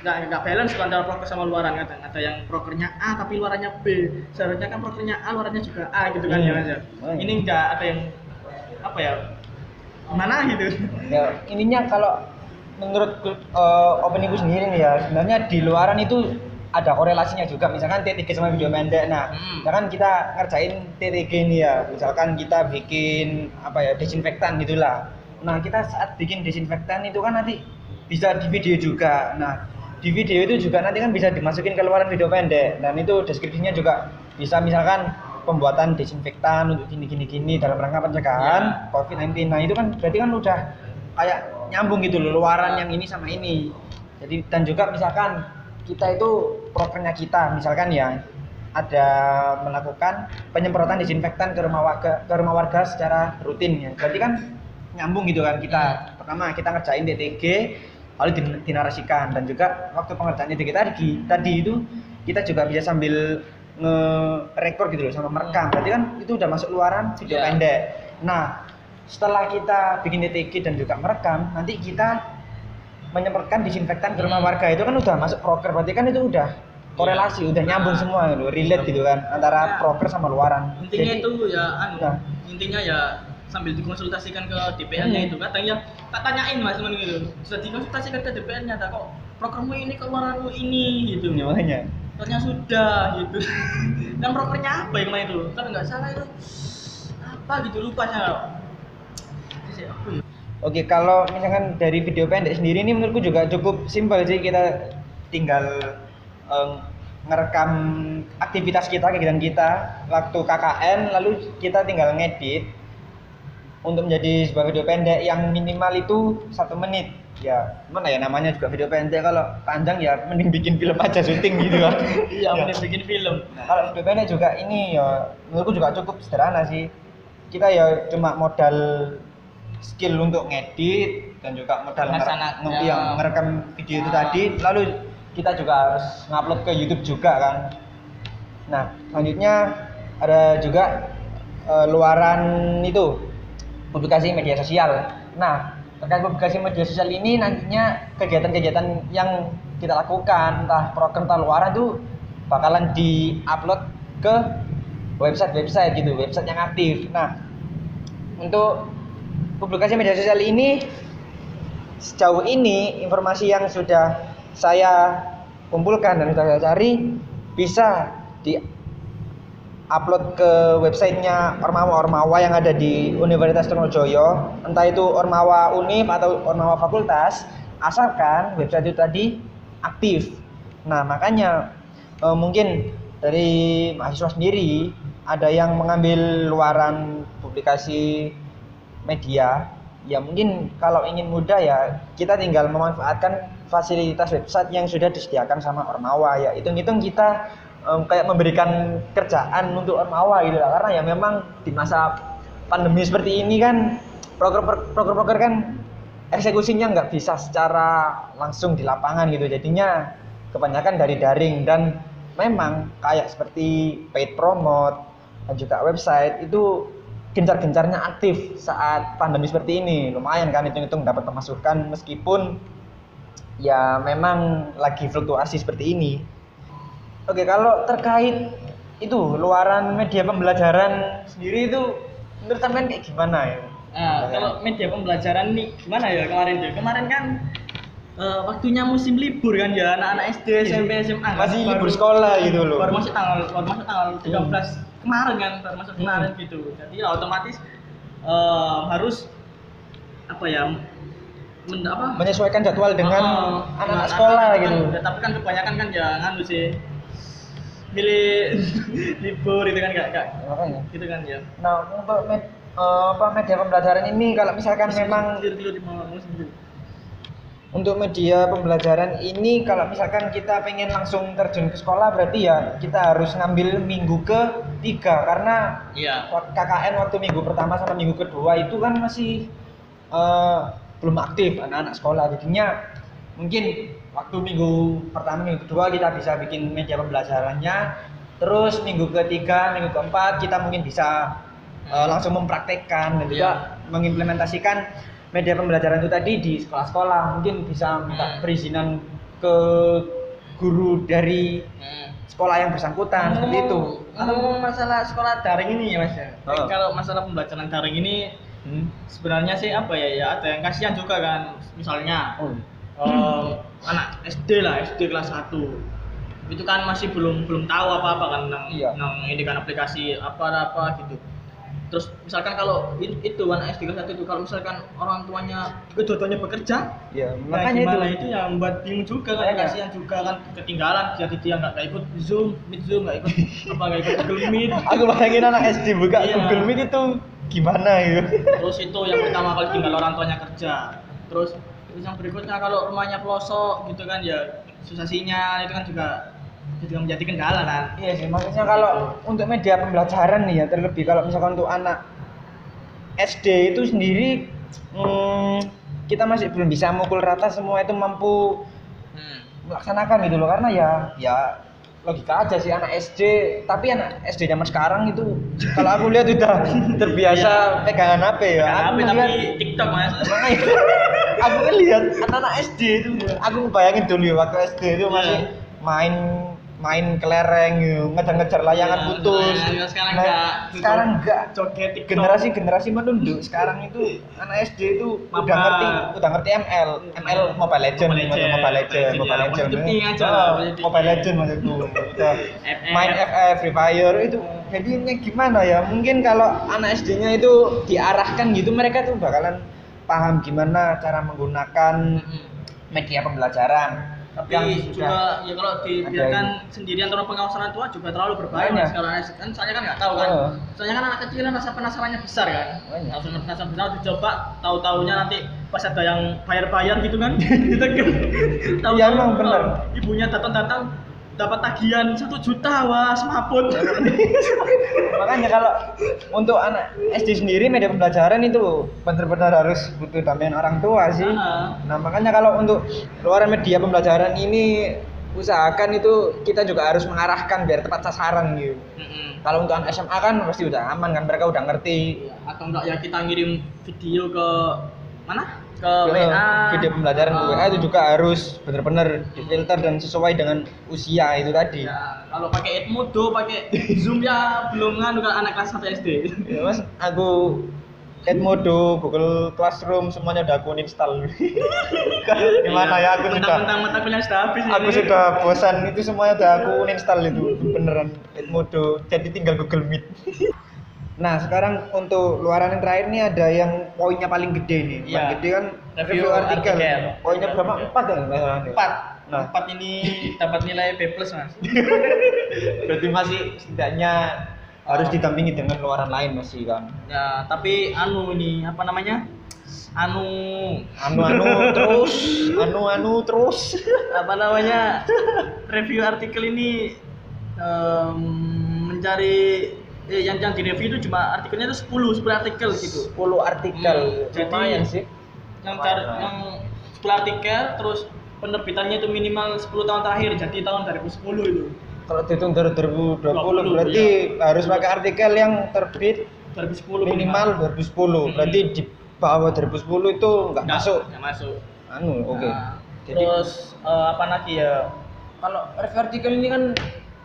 nggak nggak balance tuh antara proker sama luaran kadang ada yang prokernya A tapi luarannya B. Seharusnya kan prokernya A luarannya juga A gitu kan Hmm. ya mas ya? Iya. ini enggak ada yang apa ya mana gitu? Ya ininya kalau menurut uh, opiniku sendiri nih ya sebenarnya di luaran itu ada korelasinya juga. Misalkan T3 sama video pendek nah Hmm. misalkan kita ngerjain T3 ini ya. Misalkan kita bikin apa ya desinfektan gitulah. Nah kita saat bikin desinfektan itu kan nanti bisa di video juga. Nah di video itu juga nanti kan bisa dimasukin ke luaran video pendek. Dan itu deskripsinya juga bisa misalkan pembuatan desinfektan untuk gini gini gini dalam rangka pencegahan COVID-19 nah itu kan berarti kan udah kayak nyambung gitu loh luaran yang ini sama ini. Jadi dan juga misalkan kita itu prokernya kita misalkan ya ada melakukan penyemprotan desinfektan ke rumah warga ke rumah warga secara rutin ya. Berarti kan nyambung gitu kan kita. Pertama kita ngerjain DTG lalu din- dinarasikan dan juga waktu pengerjaan DTG tadi tadi itu kita juga bisa sambil nge-record gitu loh sama merekam berarti kan itu udah masuk luaran video Iya. pendek nah setelah kita bikin DTG dan juga merekam nanti kita menyemprotkan disinfektan ke rumah Hmm. warga itu kan udah masuk proker berarti kan itu udah korelasi udah nyambung Nah. semua gitu relate gitu kan antara Nah. proker sama luaran intinya Jadi- itu ya anu Nah. intinya ya sambil dikonsultasikan ke DPR-nya Hmm. itu kadang ya tak tanyain mas teman gitu. Sudah dikonsultasikan ke DPR-nya tak kok programmu ini keluaranmu ini gitu. Ya, makanya. Ternyata sudah gitu. Dan prokernya apa yang main itu? Kalau nggak salah itu apa gitu lupa saya ya? Oke, kalau misalkan dari video pendek sendiri ini menurutku juga cukup simpel sih. Kita tinggal em, ngerekam aktivitas kita, kegiatan kita. Waktu KKN lalu kita tinggal ngedit untuk menjadi sebuah video pendek yang minimal itu satu menit ya mana ya namanya juga video pendek kalau panjang ya mending bikin film aja syuting gitu kan iya Ya. mending bikin film Nah, kalau video pendek juga ini ya menurutku juga cukup sederhana sih. Kita ya cuma modal skill untuk ngedit dan juga modal nger- Melaksanakan. nge- yang ngerekam video itu Ah. tadi. Lalu kita juga harus ngupload ke YouTube juga kan. Nah, selanjutnya ada juga eh, luaran itu publikasi media sosial. Nah, terkait publikasi media sosial ini nantinya kegiatan-kegiatan yang kita lakukan entah program entah luaran itu bakalan di-upload ke website-website gitu, website yang aktif. Nah, untuk publikasi media sosial ini sejauh ini informasi yang sudah saya kumpulkan dan sudah saya cari bisa di upload ke websitenya Ormawa-Ormawa yang ada di Universitas Trunojoyo. Entah itu Ormawa Unip atau Ormawa Fakultas asalkan website itu tadi aktif. Nah makanya eh, mungkin dari mahasiswa sendiri ada yang mengambil luaran publikasi media ya mungkin kalau ingin mudah ya kita tinggal memanfaatkan fasilitas website yang sudah disediakan sama Ormawa ya hitung-hitung kita em, kayak memberikan kerjaan untuk Ormawa gitu lah. Karena ya memang di masa pandemi seperti ini kan proker-proker kan eksekusinya nggak bisa secara langsung di lapangan gitu. Jadinya kebanyakan dari daring. Dan memang kayak seperti paid promote dan juga website itu gencar-gencarnya aktif saat pandemi seperti ini. Lumayan kan hitung-hitung dapat pemasukan meskipun ya memang lagi fluktuasi seperti ini oke kalau terkait itu luaran media pembelajaran sendiri itu menurut kalian kayak gimana ya Nah, kalau media pembelajaran nih gimana ya kemarin tuh? Kemarin kan eh, waktunya musim libur kan ya anak-anak SD, SMP, SMA kan? Masih Baru- libur sekolah gitu loh. Baru masuk tanggal baru masuk tanggal 13 kemarin kan, baru masuk Hmm. kemarin gitu. Jadi ya otomatis eh, harus apa ya? men- apa? menyesuaikan jadwal dengan Oh, anak-anak sekolah anak-anak gitu kan, tapi kan kebanyakan kan ya nganu sih milih libur itu kan gak makanya gitu kan ya. nah untuk med- eh, apa media pembelajaran ini kalau misalkan memang bawah musim libur. untuk media pembelajaran ini kalau misalkan kita pengen langsung terjun ke sekolah berarti ya kita harus ngambil minggu ke tiga karena Iya. wak- KKN waktu minggu pertama sama minggu kedua itu kan masih eh, belum aktif anak-anak sekolah. Jadinya mungkin waktu minggu pertama minggu kedua kita bisa bikin media pembelajarannya terus minggu ketiga minggu keempat kita mungkin bisa eh, langsung mempraktekkan dan juga mengimplementasikan media pembelajaran itu tadi di sekolah-sekolah mungkin bisa minta Hmm. perizinan ke guru dari Hmm. sekolah yang bersangkutan seperti itu Ngomong masalah sekolah daring ini ya mas ya. Oh. Kalau masalah pembelajaran daring ini Hmm. sebenarnya sih apa ya ya ada yang kasihan juga kan. Misalnya Oh. em, anak SD lah SD kelas 1 itu kan masih belum belum tahu apa apa kan tentang Iya. tentang ini kan aplikasi apa apa gitu terus misalkan kalau itu anak SD kelas 1 itu kalau misalkan orang tuanya kedua-duanya bekerja Ya, Nah, makanya itu. itu yang buat bingung juga kan kasihan juga kan ketinggalan jadi dia nggak ikut zoom meet zoom nggak ikut apa nggak ikut google meet Aku bayangin anak SD buka Iya. Google Meet itu gimana gitu. terus itu yang pertama kali tinggal orang tuanya kerja terus terus yang berikutnya kalau rumahnya pelosok gitu kan ya susah sinyal itu kan juga juga menjadi kendala kan Iya sih, maksudnya kalau untuk media pembelajaran nih ya terlebih kalau misalkan untuk anak SD itu sendiri hmm, kita masih belum bisa mukul rata semua itu mampu hmm. melaksanakan gitu loh karena ya ya logika aja sih anak SD tapi anak SD zaman sekarang itu kalau aku lihat udah terbiasa pegangan HP ya? Tapi ngeliat- TikTok mas. Aku lihat anak-anak SD itu aku bayangin dulu waktu SD itu Iya. masih main main kelereng ngejar-ngejar layangan Iya, putus. layangan, sekarang Nah, enggak. sekarang enggak. Joget generasi generasi menunduk. Sekarang itu anak SD itu udah ngerti udah ngerti ML ML Mobile Legend Mobile Legend, Mobile Legend Mobile Mobile Legend, Legend ya, Ah, positif. Mobile Legend maksudku main FF Free Fire itu. Jadinya gimana ya? Mungkin kalau anak SD-nya itu diarahkan gitu mereka tuh bakalan paham gimana cara menggunakan media pembelajaran tapi yang juga ya kalau dibiarkan sendirian tanpa pengawasan orang tua juga terlalu berbahaya kalau anak kan soalnya kan nggak tahu kan Oh. soalnya kan anak kecil kan rasa penasarannya besar kan Makanya. rasa penasaran besar dicoba tahu taunya nanti pas ada yang bayar bayar gitu kan ditekan tahu Iya, emang bener. ibunya datang datang dapat tagihan satu juta wah semaput makanya kalau untuk anak SD sendiri media pembelajaran itu benar-benar harus butuh dampingan orang tua sih. Ah. nah makanya kalau untuk luaran media pembelajaran ini usahakan itu kita juga harus mengarahkan biar tepat sasaran gitu. Mm-mm. kalau untuk anak SMA kan pasti udah aman kan mereka udah ngerti. Iya, atau enggak ya kita ngirim video ke mana ke WA video pembelajaran ke. WA itu juga harus benar-benar difilter dan sesuai dengan usia itu tadi Ya, kalau pakai Edmodo, pakai Zoom ya belum nganu kan anak kelas 1 SD. ya mas aku Edmodo, Google Classroom semuanya udah aku install gimana ya aku sudah Mentang-mentang mata kuliah sudah habis aku ini. sudah bosan itu semuanya udah aku install itu beneran Edmodo jadi tinggal Google Meet nah sekarang untuk luaran yang terakhir nih ada yang poinnya paling gede nih paling Iya. gede kan Review review artikel, artikel. poinnya berapa empat ya? Empat. Nah. Empat ini dapat nilai B plus mas. berarti masih setidaknya harus didampingi dengan luaran lain masih kan Ya, tapi anu ini apa namanya? Anu anu anu terus anu anu terus apa namanya? Review artikel ini em, mencari eh, yang yang direview itu cuma artikelnya itu 10 10 artikel gitu. 10 artikel. Hmm, jadi- lumayan sih. yang cari yang 10 artikel terus penerbitannya itu minimal 10 tahun terakhir jadi tahun 2010 itu. Kalau dihitung dari 2020 20, berarti harus pakai artikel yang terbit 2010 minimal 2010 Hmm. berarti di bawah 2010 itu nggak masuk? nggak masuk. Anu oke. Nah, jadi terus eh, apa lagi ya? Kalau review artikel ini kan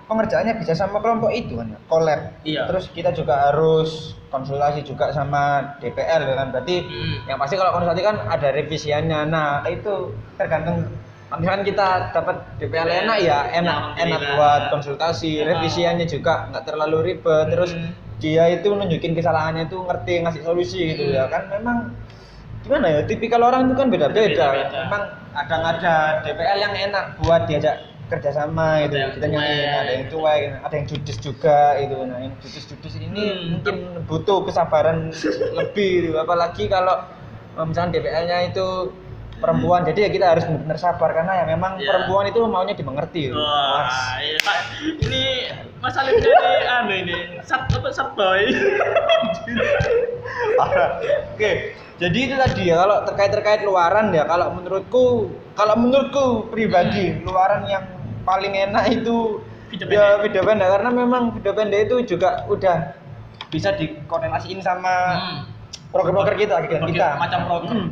pengerjaannya bisa sama kelompok itu kan ya, collab Iya. terus kita juga harus konsultasi juga sama DPL ya kan berarti Hmm. yang pasti kalau konsultasi kan ada revisiannya nah itu tergantung misalkan kita dapat DPL DPL, enak ya enak ya, enak buat konsultasi Ah. revisiannya juga nggak terlalu ribet terus Hmm. dia itu nunjukin kesalahannya itu ngerti ngasih solusi gitu Hmm. ya kan memang gimana ya tipikal orang itu kan beda-beda Beda-beda. memang kadang ada DPL yang enak buat diajak kerjasama gitu kita cuek. ada yang cuek ada yang judes juga itu nah yang judes-judes ini Hmm. mungkin butuh kesabaran lebih gitu. apalagi kalau misalnya DPL-nya itu perempuan jadi ya kita harus benar-benar sabar karena ya memang Iya. perempuan itu maunya dimengerti Wah, iya, Pak. ini masalah ini anu ini sat apa sat boy. Oke, jadi itu tadi ya kalau terkait terkait luaran ya kalau menurutku kalau menurutku pribadi luaran yang paling enak itu Video ya pendek. video pendek karena memang video pendek itu juga udah bisa dikorelasiin sama Hmm. program-program kita kita. Program- kita. macam program. Hmm.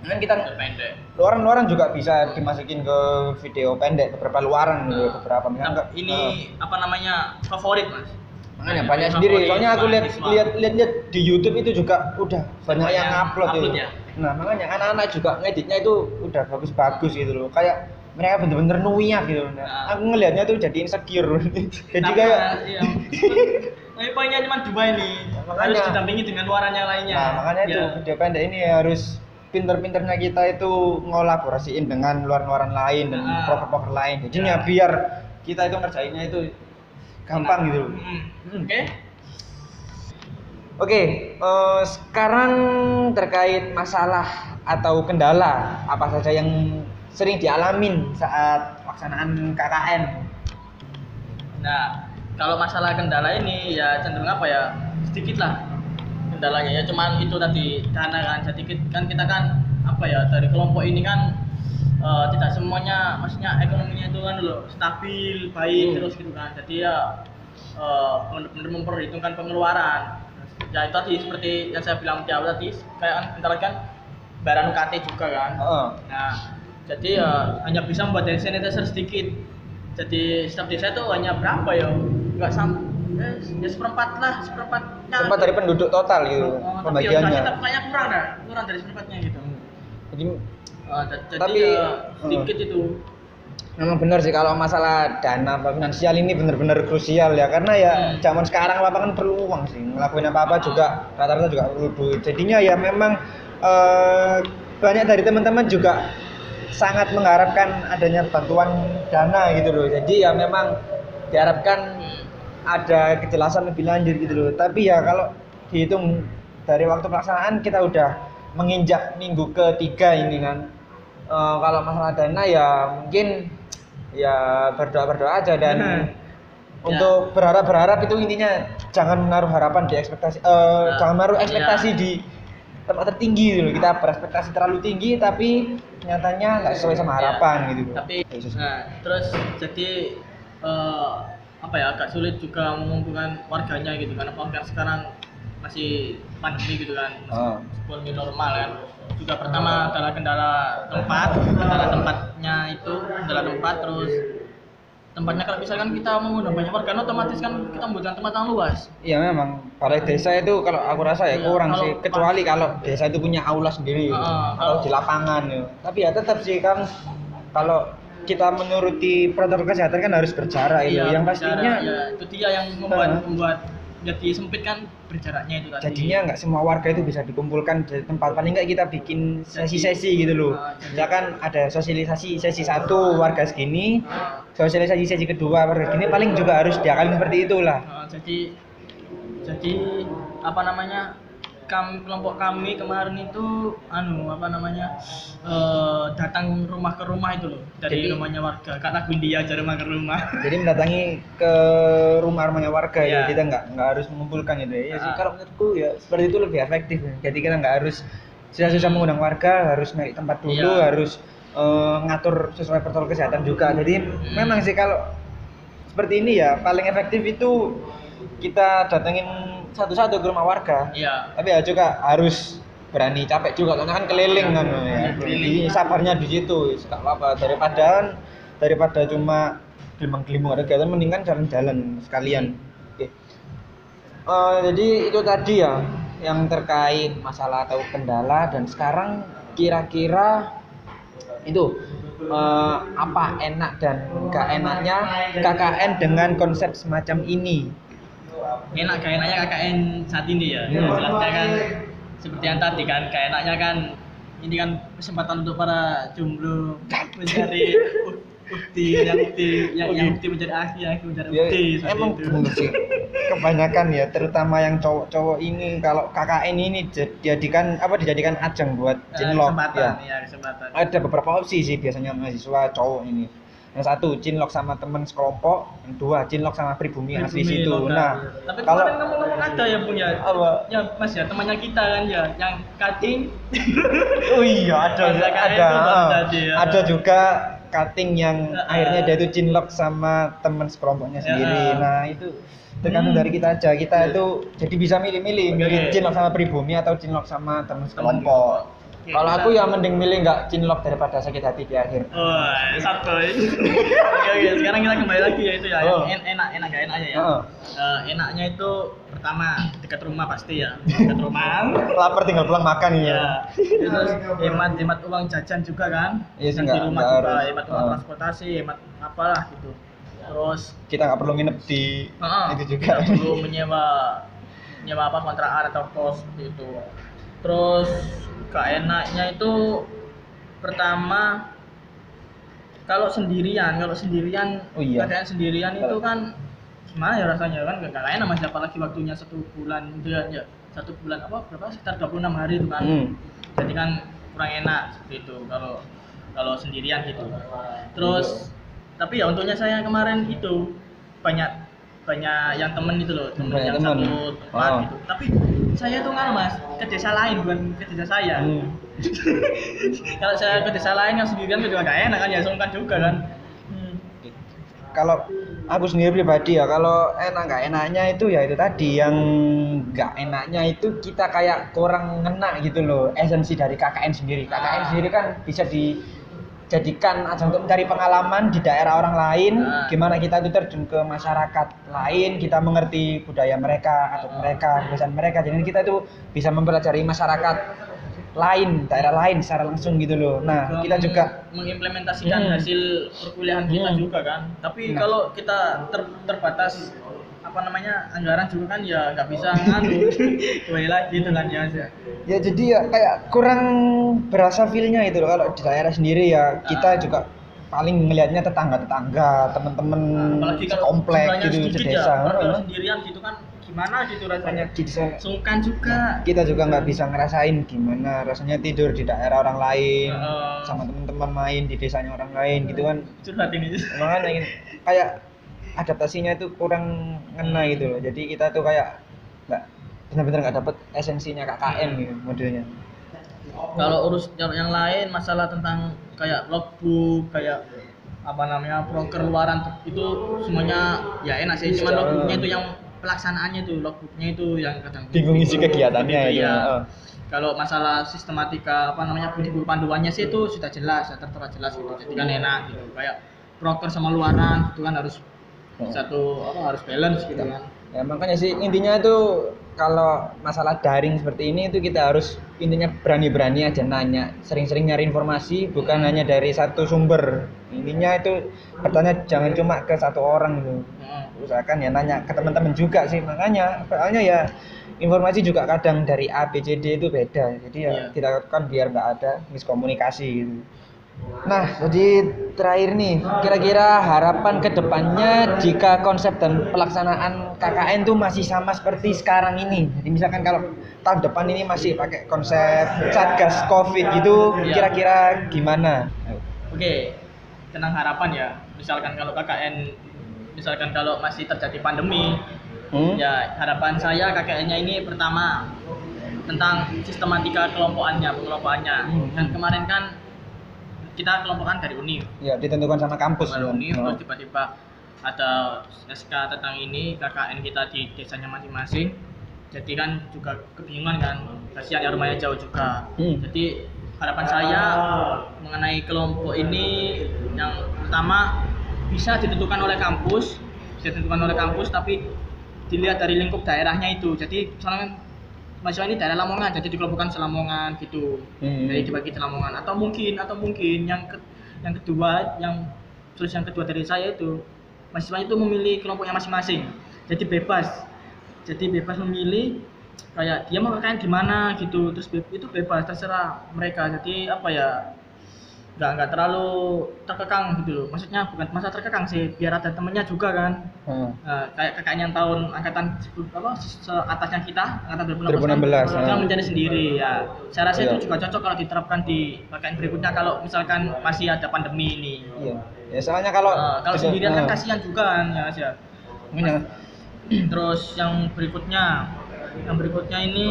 Kan kita pendek. luaran-luaran juga bisa dimasukin ke video pendek beberapa luaran gitu, beberapa misalnya Nah, ini apa namanya favorit mas? Makanya banyak sendiri. Soalnya aku lihat lihat lihat lihat di YouTube itu juga udah banyak Banyak yang upload, upload itu. ya? Nah, makanya anak-anak juga ngeditnya itu udah bagus-bagus gitu loh. Kayak mereka bener-bener nuyak gitu. Nah, Nah. Aku ngelihatnya tuh jadi insecure. jadi Nah, kayak iya. Tapi poinnya cuma dua ini Makanya- harus didampingi dengan luaran yang lainnya. Nah, makanya itu Ya. video pendek ini harus pinter-pinternya kita itu ngolaborasiin dengan luar-luaran lain dan Ah. proker-proker lain. Jadi Ya. ya biar kita itu ngerjainnya itu gampang gitu. loh. Hmm. Hmm. Oke. Oke, eh, sekarang terkait masalah atau kendala apa saja yang sering dialamin saat pelaksanaan KKN? Nah, kalau masalah kendala ini ya cenderung apa ya sedikit lah kendalanya ya cuman itu tadi dana kan jadi kit- kan kita kan apa ya dari kelompok ini kan eh, tidak semuanya maksudnya ekonominya itu kan loh stabil baik Hmm. terus gitu kan jadi ya eh, benar-benar memperhitungkan pengeluaran ya itu tadi seperti yang saya bilang di awal tadi kayak kan kan bayaran UKT juga kan Heeh. Nah, jadi ya hanya bisa membuat hand sanitizer sedikit. Jadi setiap desa itu hanya berapa ya? Enggak sam eh, ya seperempat lah, seperempatnya. Sempat dari penduduk total gitu Oh, tapi ya pembagiannya. tetap kayaknya kurang dah, kurang dari seperempatnya gitu. Jadi jadi Tapi, ya sedikit itu. memang benar sih kalau masalah dana finansial ini benar-benar krusial ya karena ya Hmm. zaman sekarang apa kan perlu uang sih ngelakuin apa-apa juga rata-rata juga perlu duit. Jadinya ya memang eh, banyak dari teman-teman juga sangat mengharapkan adanya bantuan dana gitu loh. Jadi ya memang diharapkan ada kejelasan lebih lanjut gitu loh. Tapi ya kalau dihitung dari waktu pelaksanaan kita udah menginjak minggu ketiga ini kan. Eh, kalau masalah dana ya mungkin ya berdoa berdoa aja dan Hmm. untuk berharap berharap itu intinya jangan menaruh harapan di ekspektasi eh, Nah, jangan menaruh iya. ekspektasi di tempat tertinggi gitu loh. Kita berekspektasi terlalu tinggi tapi nyatanya nggak sesuai sama Ya, harapan gitu. Tapi Ya, Sus. nah, terus jadi eh, apa ya agak sulit juga mengumpulkan warganya gitu apalagi kan sekarang masih pandemi gitu kan meskipun new normal kan juga pertama adalah kendala tempat kendala tempatnya itu kendala tempat terus tempatnya kalau misalkan kita mengundang banyak warga kan otomatis kan kita membutuhkan tempat yang luas Iya memang balai desa itu kalau aku rasa ya Iya, kurang sih kecuali kalau desa itu punya aula sendiri Heeh, atau kalau- di lapangan ya. Tapi ya tetap sih kan kalau kita menuruti protokol kesehatan kan harus berjarak itu. Iya, Yang berjarak, pastinya ya, itu dia yang membuat Heeh. membuat jadi sempit kan berjaraknya itu tadi jadinya nggak semua warga itu bisa dikumpulkan di tempat paling nggak kita bikin sesi-sesi gitu loh. Jadi- Misalkan ada sosialisasi sesi satu warga segini, Ah, sosialisasi sesi kedua warga segini paling juga harus diakalin seperti itulah. ah, jadi jadi apa namanya kami kelompok kami kemarin itu anu apa namanya eh, datang rumah ke rumah itu loh dari Jadi- rumahnya warga kak lagu India aja rumah ke rumah jadi mendatangi ke rumah-rumahnya warga ya Iya. kita nggak nggak harus mengumpulkan itu ya sih Ah. kalau menurutku ya seperti itu lebih efektif jadi kita nggak harus susah-susah mengundang warga harus naik tempat dulu Iya. harus eh, ngatur sesuai protokol kesehatan juga jadi Hmm. memang sih kalau seperti ini ya paling efektif itu kita datengin satu-satu ke rumah warga. Iya. Tapi ya juga harus berani capek juga karena kan keliling kan ya. Iya, keliling. Jadi sabarnya di situ nggak apa-apa. Daripada daripada cuma gelimang-gelimung ada kegiatan mendingan jalan-jalan sekalian. Oke. Eh, jadi itu tadi ya yang terkait masalah atau kendala dan sekarang kira-kira itu eh, apa enak dan gak enaknya KKN dengan konsep semacam ini enak gak enaknya KKN saat ini ya. Jelasnya kan seperti yang tadi kan gak enaknya kan ini kan kesempatan untuk para jomblo mencari bukti yang bukti yang, yang bukti mencari akhir yang mencari ya, bukti seperti emang itu. bener sih. Kebanyakan ya terutama yang cowok-cowok ini kalau KKN ini dijadikan apa dijadikan ajang buat Eh, kesempatan ya. ya kesempatan. Ada beberapa opsi sih biasanya mahasiswa cowok ini yang satu cinlok sama teman sekelompok yang dua cinlok sama pribumi asli Pribumi situ lokal, nah tapi kalau kemarin ngomong-ngomong ada ya punya Apa? ya mas ya temannya kita kan ya yang cutting oh iya ada ada ah. tadi ya. ada juga cutting yang Ah. akhirnya dia itu cinlok sama teman sekelompoknya sendiri Ya. nah itu tergantung Hmm. dari kita aja kita itu jadi bisa milih-milih milih Oke. cinlok sama pribumi atau cinlok sama teman sekelompok kalau kita- aku ya mending milih nggak cinlok daripada sakit hati di akhir Oh, satu. oke oke. Sekarang kita kembali lagi ya itu ya. Oh. En- enak enak gak enaknya ya. Heeh. Eh, enaknya itu pertama dekat rumah pasti ya. Dekat rumah. lapar tinggal pulang makan ya ya. Terus hemat hemat uang jajan juga kan. Iya sih, di rumah juga harus. hemat uang Oh. transportasi, hemat apalah gitu. Terus kita nggak perlu nginep di Heeh, itu juga nggak perlu menyewa menyewa apa kontrakan atau kos seperti itu terus gak enaknya itu pertama kalau sendirian kalau sendirian Oh iya. keadaan sendirian itu kan gimana ya rasanya kan gak, gak enak mas apalagi waktunya satu bulan ya ya satu bulan apa berapa sekitar 26 hari itu kan Hmm. jadi kan kurang enak seperti itu kalau kalau sendirian gitu terus tapi ya untungnya saya kemarin itu banyak banyak yang temen itu loh temen Banyak yang temen. satu tempat Oh. gitu tapi saya tuh kan mas ke desa lain bukan ke desa saya Hmm. kalau saya ke desa lain yang sendirian juga gak enak kan ya sungkan juga kan Hmm. kalau aku sendiri pribadi ya kalau enak nggak enaknya itu ya itu tadi yang nggak enaknya itu kita kayak kurang ngena gitu loh esensi dari KKN sendiri KKN Ah. sendiri kan bisa dijadikan ajang untuk mencari pengalaman di daerah orang lain Ah. gimana kita itu terjun ke masyarakat lain kita mengerti budaya mereka atau mereka kebiasaan mereka jadi kita itu bisa mempelajari masyarakat lain daerah lain secara langsung gitu loh nah kita juga mengimplementasikan Hmm. hasil perkuliahan kita Hmm. juga kan tapi Nah. kalau kita ter- terbatas apa namanya anggaran juga kan ya nggak bisa nganu kembali lagi gitu kan ya ya. Jadi ya kayak kurang berasa feelnya itu loh. Kalau di daerah sendiri ya kita Ah. juga paling ngelihatnya tetangga-tetangga teman-teman apalagi kalau komplek gitu sedesa ya kalau Heeh. sendirian gitu kan gimana gitu rasanya? Di desa- sungkan juga. Kita juga nggak bisa ngerasain gimana rasanya tidur di daerah orang lain Heeh. sama teman-teman main di desanya orang lain gitu kan. Curhat ini. Makanya kayak adaptasinya itu kurang ngena gitu loh jadi kita tuh kayak nggak benar-benar nggak dapet esensinya KKN gitu modelnya kalau urus yang lain masalah tentang kayak logbook kayak apa namanya broker luaran itu semuanya ya enak sih Bisa. logbooknya itu yang pelaksanaannya itu logbooknya itu yang kadang bingung isi kegiatannya itu. Heeh. kalau masalah sistematika apa namanya buku panduannya sih itu sudah jelas sudah tertera jelas gitu jadi kan enak gitu kayak broker sama luaran itu kan harus Oh. satu apa harus balance gitu kan Ya makanya sih intinya itu kalau masalah daring seperti ini itu kita harus intinya berani-berani aja nanya, sering-sering nyari informasi bukan hanya dari satu sumber. Intinya itu bertanya jangan cuma ke satu orang gitu. Usahakan ya nanya ke teman-teman juga sih makanya soalnya ya informasi juga kadang dari A B C D itu beda. Jadi ya Iya. kita lakukan biar nggak ada miskomunikasi gitu. Nah, jadi terakhir nih, kira-kira harapan ke depannya jika konsep dan pelaksanaan KKN itu masih sama seperti sekarang ini. Jadi misalkan kalau tahun depan ini masih pakai konsep satgas COVID gitu, Iya. kira-kira gimana? Oke, tentang harapan ya. Misalkan kalau KKN, misalkan kalau masih terjadi pandemi, Hmm? ya harapan saya KKN-nya ini pertama tentang sistematika kelompokannya, pengelompokannya. Hmm. Kan kemarin kan kita kelompokan dari UNI, Ya ditentukan sama kampus. dari kan? UNI, Oh. terus tiba-tiba ada SK tentang ini KKN kita di desanya masing-masing. Jadi kan juga kebingungan kan, kasihan ya rumahnya jauh juga. Hmm. Jadi harapan saya mengenai kelompok ini yang pertama bisa ditentukan oleh kampus, bisa ditentukan oleh kampus tapi dilihat dari lingkup daerahnya itu. Jadi misalnya mahasiswa ini daerah Lamongan, jadi dikelompokkan selamongan gitu. Hmm. Jadi dibagi di Lamongan atau mungkin atau mungkin yang ke, yang kedua yang terus yang kedua dari saya itu mahasiswa itu memilih kelompoknya masing-masing. Jadi bebas. Jadi bebas memilih kayak dia mau KKN di mana gitu terus be- itu bebas terserah mereka jadi apa ya nggak nggak terlalu terkekang gitu loh. Maksudnya bukan masa terkekang sih biar ada temennya juga kan. Hmm. Nah, kayak kakaknya tahun angkatan apa atasnya kita angkatan 2016, 2016 kan, ya. kan menjadi sendiri ya. Saya rasa Iya. itu juga cocok kalau diterapkan di KKN berikutnya kalau misalkan masih ada pandemi ini. Iya. Ya soalnya kalau Nah, kalau juga- sendirian kan nah, kasihan juga kan ya Mas ya. Mungkin yang- terus yang berikutnya yang berikutnya ini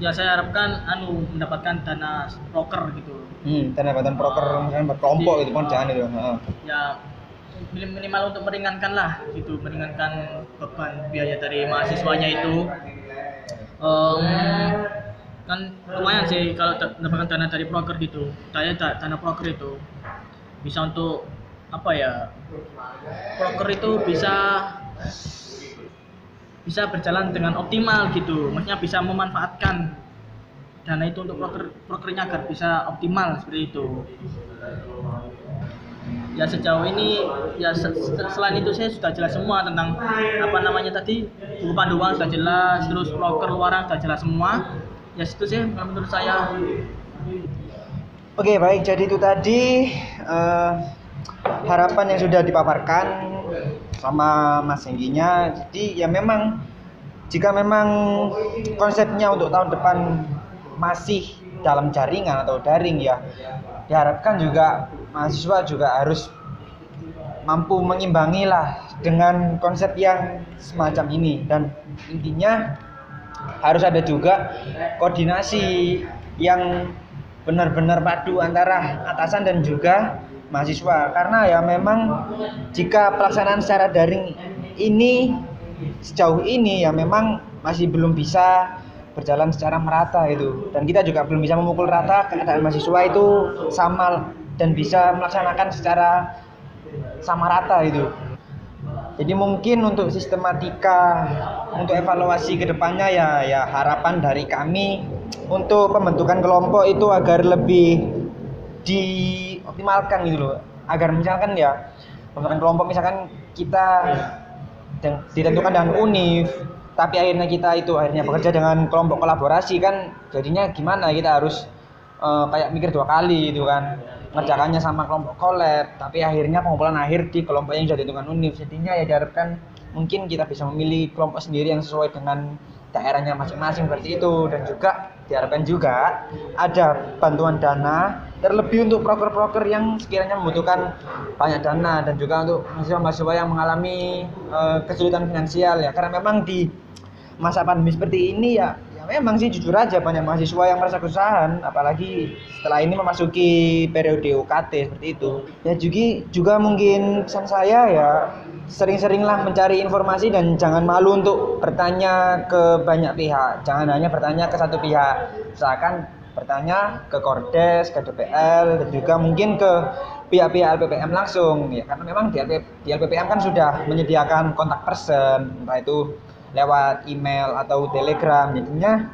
ya saya harapkan anu mendapatkan dana broker gitu hmm, pendapatan proker misalnya berkelompok itu kan jangan itu. Heeh. ya minim- minimal untuk meringankan lah gitu meringankan beban biaya dari mahasiswanya itu Em, kan lumayan sih kalau da- mendapatkan dana dari broker gitu saya da- dana broker itu bisa untuk apa ya broker itu bisa bisa berjalan dengan optimal gitu. Maksudnya bisa memanfaatkan dana itu untuk broker brokernya agar bisa optimal seperti itu. Ya sejauh ini ya se- se- selain itu saya sudah jelas semua tentang apa namanya tadi buku pandu uang sudah jelas terus broker luaran sudah jelas semua. Ya situ sih menurut saya. Oke baik. Jadi itu tadi eh, harapan yang sudah dipaparkan sama Mas Engginya. Jadi ya memang jika memang konsepnya untuk tahun depan masih dalam jaringan atau daring ya diharapkan juga mahasiswa juga harus mampu mengimbangi lah dengan konsep yang semacam ini dan intinya harus ada juga koordinasi yang benar-benar padu antara atasan dan juga mahasiswa. Karena ya memang jika pelaksanaan secara daring ini sejauh ini ya memang masih belum bisa berjalan secara merata itu. Dan kita juga belum bisa memukul rata keadaan mahasiswa itu sama dan bisa melaksanakan secara sama rata itu. Jadi mungkin untuk sistematika untuk evaluasi ke depannya ya ya harapan dari kami untuk pembentukan kelompok itu agar lebih dioptimalkan gitu loh. Agar misalkan ya pembentukan kelompok misalkan kita ditentukan dengan univ tapi akhirnya kita itu akhirnya bekerja dengan kelompok kolaborasi kan jadinya gimana kita harus eh, kayak mikir dua kali itu kan. Ngerjakannya sama kelompok collab tapi akhirnya pengumpulan akhir di kelompok yang sudah ditentukan univ jadinya ya diharapkan mungkin kita bisa memilih kelompok sendiri yang sesuai dengan daerahnya masing-masing seperti itu. Dan juga diharapkan juga ada bantuan dana terlebih untuk proker-proker yang sekiranya membutuhkan banyak dana dan juga untuk mahasiswa-mahasiswa yang mengalami eh, kesulitan finansial ya. Karena memang di masa pandemi seperti ini ya ya memang sih jujur aja banyak mahasiswa yang merasa kesusahan apalagi setelah ini memasuki periode UKT seperti itu. Ya juga juga mungkin pesan saya ya sering-seringlah mencari informasi dan jangan malu untuk bertanya ke banyak pihak. Jangan hanya bertanya ke satu pihak. Misalkan bertanya ke Kordes, ke DPL dan juga mungkin ke pihak-pihak LPPM langsung ya. Karena memang di, LP, di LPPM kan sudah menyediakan kontak person entah itu lewat email atau telegram. Jadinya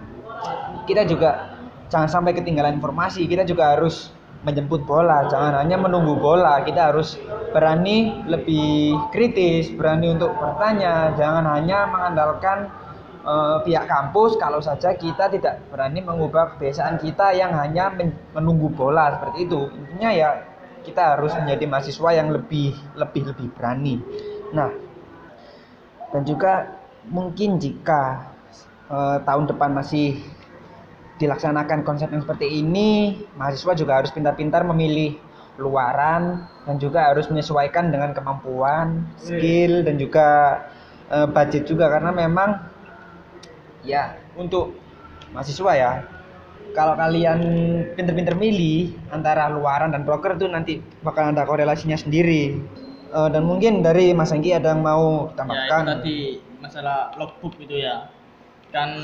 kita juga jangan sampai ketinggalan informasi kita juga harus menjemput bola. Jangan hanya menunggu bola kita harus berani lebih kritis berani untuk bertanya. Jangan hanya mengandalkan eh, pihak kampus kalau saja kita tidak berani mengubah kebiasaan kita yang hanya men- menunggu bola seperti itu. Intinya ya kita harus menjadi mahasiswa yang lebih lebih lebih berani. Nah dan juga mungkin jika eh, tahun depan masih dilaksanakan konsep yang seperti ini, mahasiswa juga harus pintar-pintar memilih luaran dan juga harus menyesuaikan dengan kemampuan, skill dan juga eh, budget juga. Karena memang ya untuk mahasiswa ya. Kalau kalian pinter-pinter milih antara luaran dan broker itu nanti bakal ada korelasinya sendiri. Eh, dan mungkin dari Mas Anggi ada yang mau ya itu tambahkan tadi masalah logbook gitu ya. Kan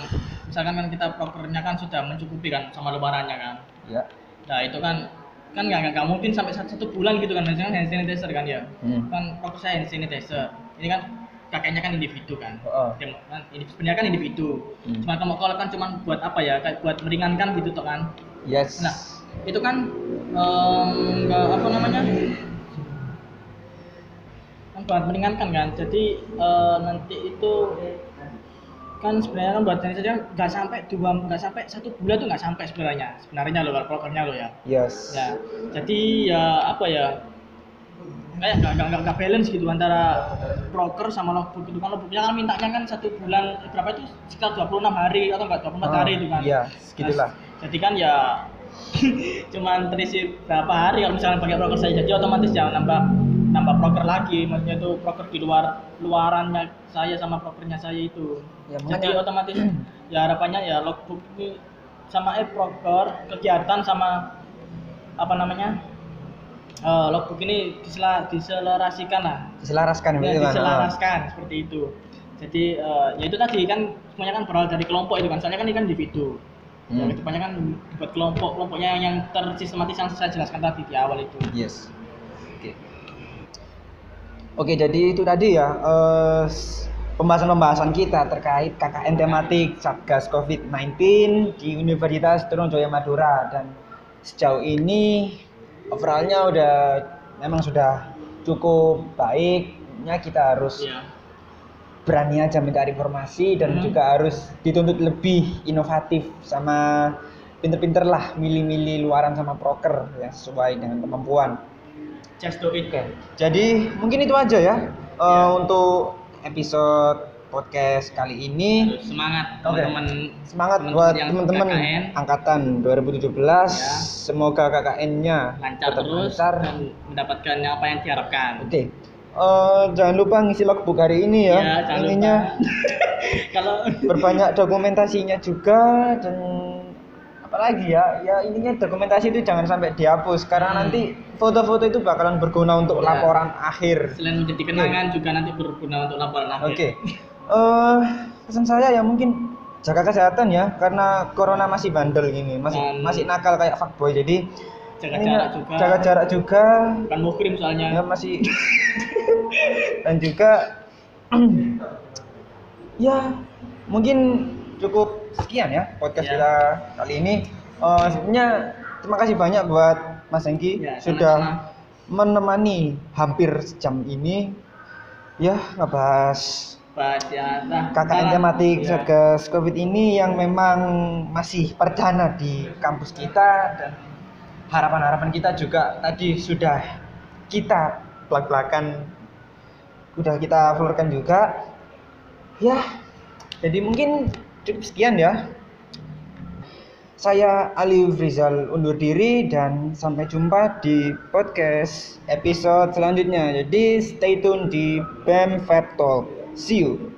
misalkan kan kita prokernya kan sudah mencukupi kan sama lebarannya kan. Ya. Nah itu kan kan nggak nggak mungkin sampai satu, satu bulan gitu kan. Misalnya hand sanitizer kan ya. Hmm. kan proker saya hand sanitizer. Ini kan kakeknya kan individu kan Oh. Dem- kan ini sebenarnya kan individu Hmm. cuma kalau kalau kan cuma buat apa ya kayak buat meringankan gitu toh kan yes Nah, itu kan nggak apa namanya? Kan buat meringankan kan. Jadi eh, nanti itu kan sebenarnya kan buat Chinese saja nggak sampai dua nggak sampai satu bulan tuh nggak sampai sebenarnya sebenarnya loh kalau programnya lo ya yes ya jadi ya apa ya kayak nggak nggak nggak- balance gitu antara broker sama logbook itu kan logbooknya kan mintanya kan satu bulan eh, berapa itu? Sekitar 26 hari atau enggak 24 Ah, hari itu kan. iya, segitulah. Nah, jadi kan ya cuman terisi berapa hari kalau misalnya pakai broker saya. Jadi otomatis jangan nambah nambah broker lagi. Maksudnya itu broker di luar luarannya saya sama brokernya saya itu. Ya, jadi makanya- otomatis ya harapannya ya logbook ini sama eh broker kegiatan sama apa namanya eh, logbook ini disela, diselarasikan lah. Diselaraskan ya, kan diselaraskan seperti itu. Jadi eh, ya itu tadi kan semuanya kan berawal dari kelompok itu kan. Soalnya kan ini kan individu. Ya Hmm. kebanyakan buat kelompok kelompoknya yang, yang tersistematis yang saya jelaskan tadi di awal itu. Yes. Oke. Oke, jadi itu tadi ya s- pembahasan-pembahasan kita terkait KKN tematik Satgas COVID-19 di Universitas Trunojoyo Madura. Dan sejauh ini overallnya udah memang sudah cukup baiknya kita harus Iya. berani aja minta informasi dan Hmm. juga harus dituntut lebih inovatif sama pinter-pinter lah milih-milih luaran sama proker yang sesuai dengan kemampuan. just do it kan Jadi mungkin itu aja ya eh, Ya. untuk episode podcast kali ini. Semangat teman-teman Semangat teman-teman buat yang teman-teman angkatan 2017. Ya. Semoga KKN-nya lancar tetap terus lancar. dan mendapatkan apa yang diharapkan Oke. Eh, jangan lupa ngisi logbook hari ini ya. Ya, Ininya kalau berbanyak dokumentasinya juga dan apalagi ya ya intinya dokumentasi itu jangan sampai dihapus karena Hmm. nanti foto-foto itu bakalan berguna untuk Ya. laporan akhir selain menjadi kenangan juga nanti berguna untuk laporan oke akhir eh pesan saya ya mungkin jaga kesehatan ya karena corona masih bandel gini masih Dan- masih nakal kayak fuckboy. Jadi jaga jarak juga. jaga jarak juga. Bukan muhrim soalnya. Ya masih. Dan juga ya mungkin cukup sekian ya podcast Ya. kita kali ini. Eh, sebenarnya terima kasih banyak buat Mas Hengki Ya, sudah menemani hampir sejam ini. Ya ngebahas baca nah, KKN salah. tematik Ya. Satgas Covid ini yang memang masih perdana di kampus kita dan harapan-harapan kita juga tadi sudah kita belak-belakan sudah kita flurkan juga ya jadi mungkin cukup sekian ya saya Ali Rizal undur diri dan sampai jumpa di podcast episode selanjutnya jadi stay tune di BEM Fab Talk see you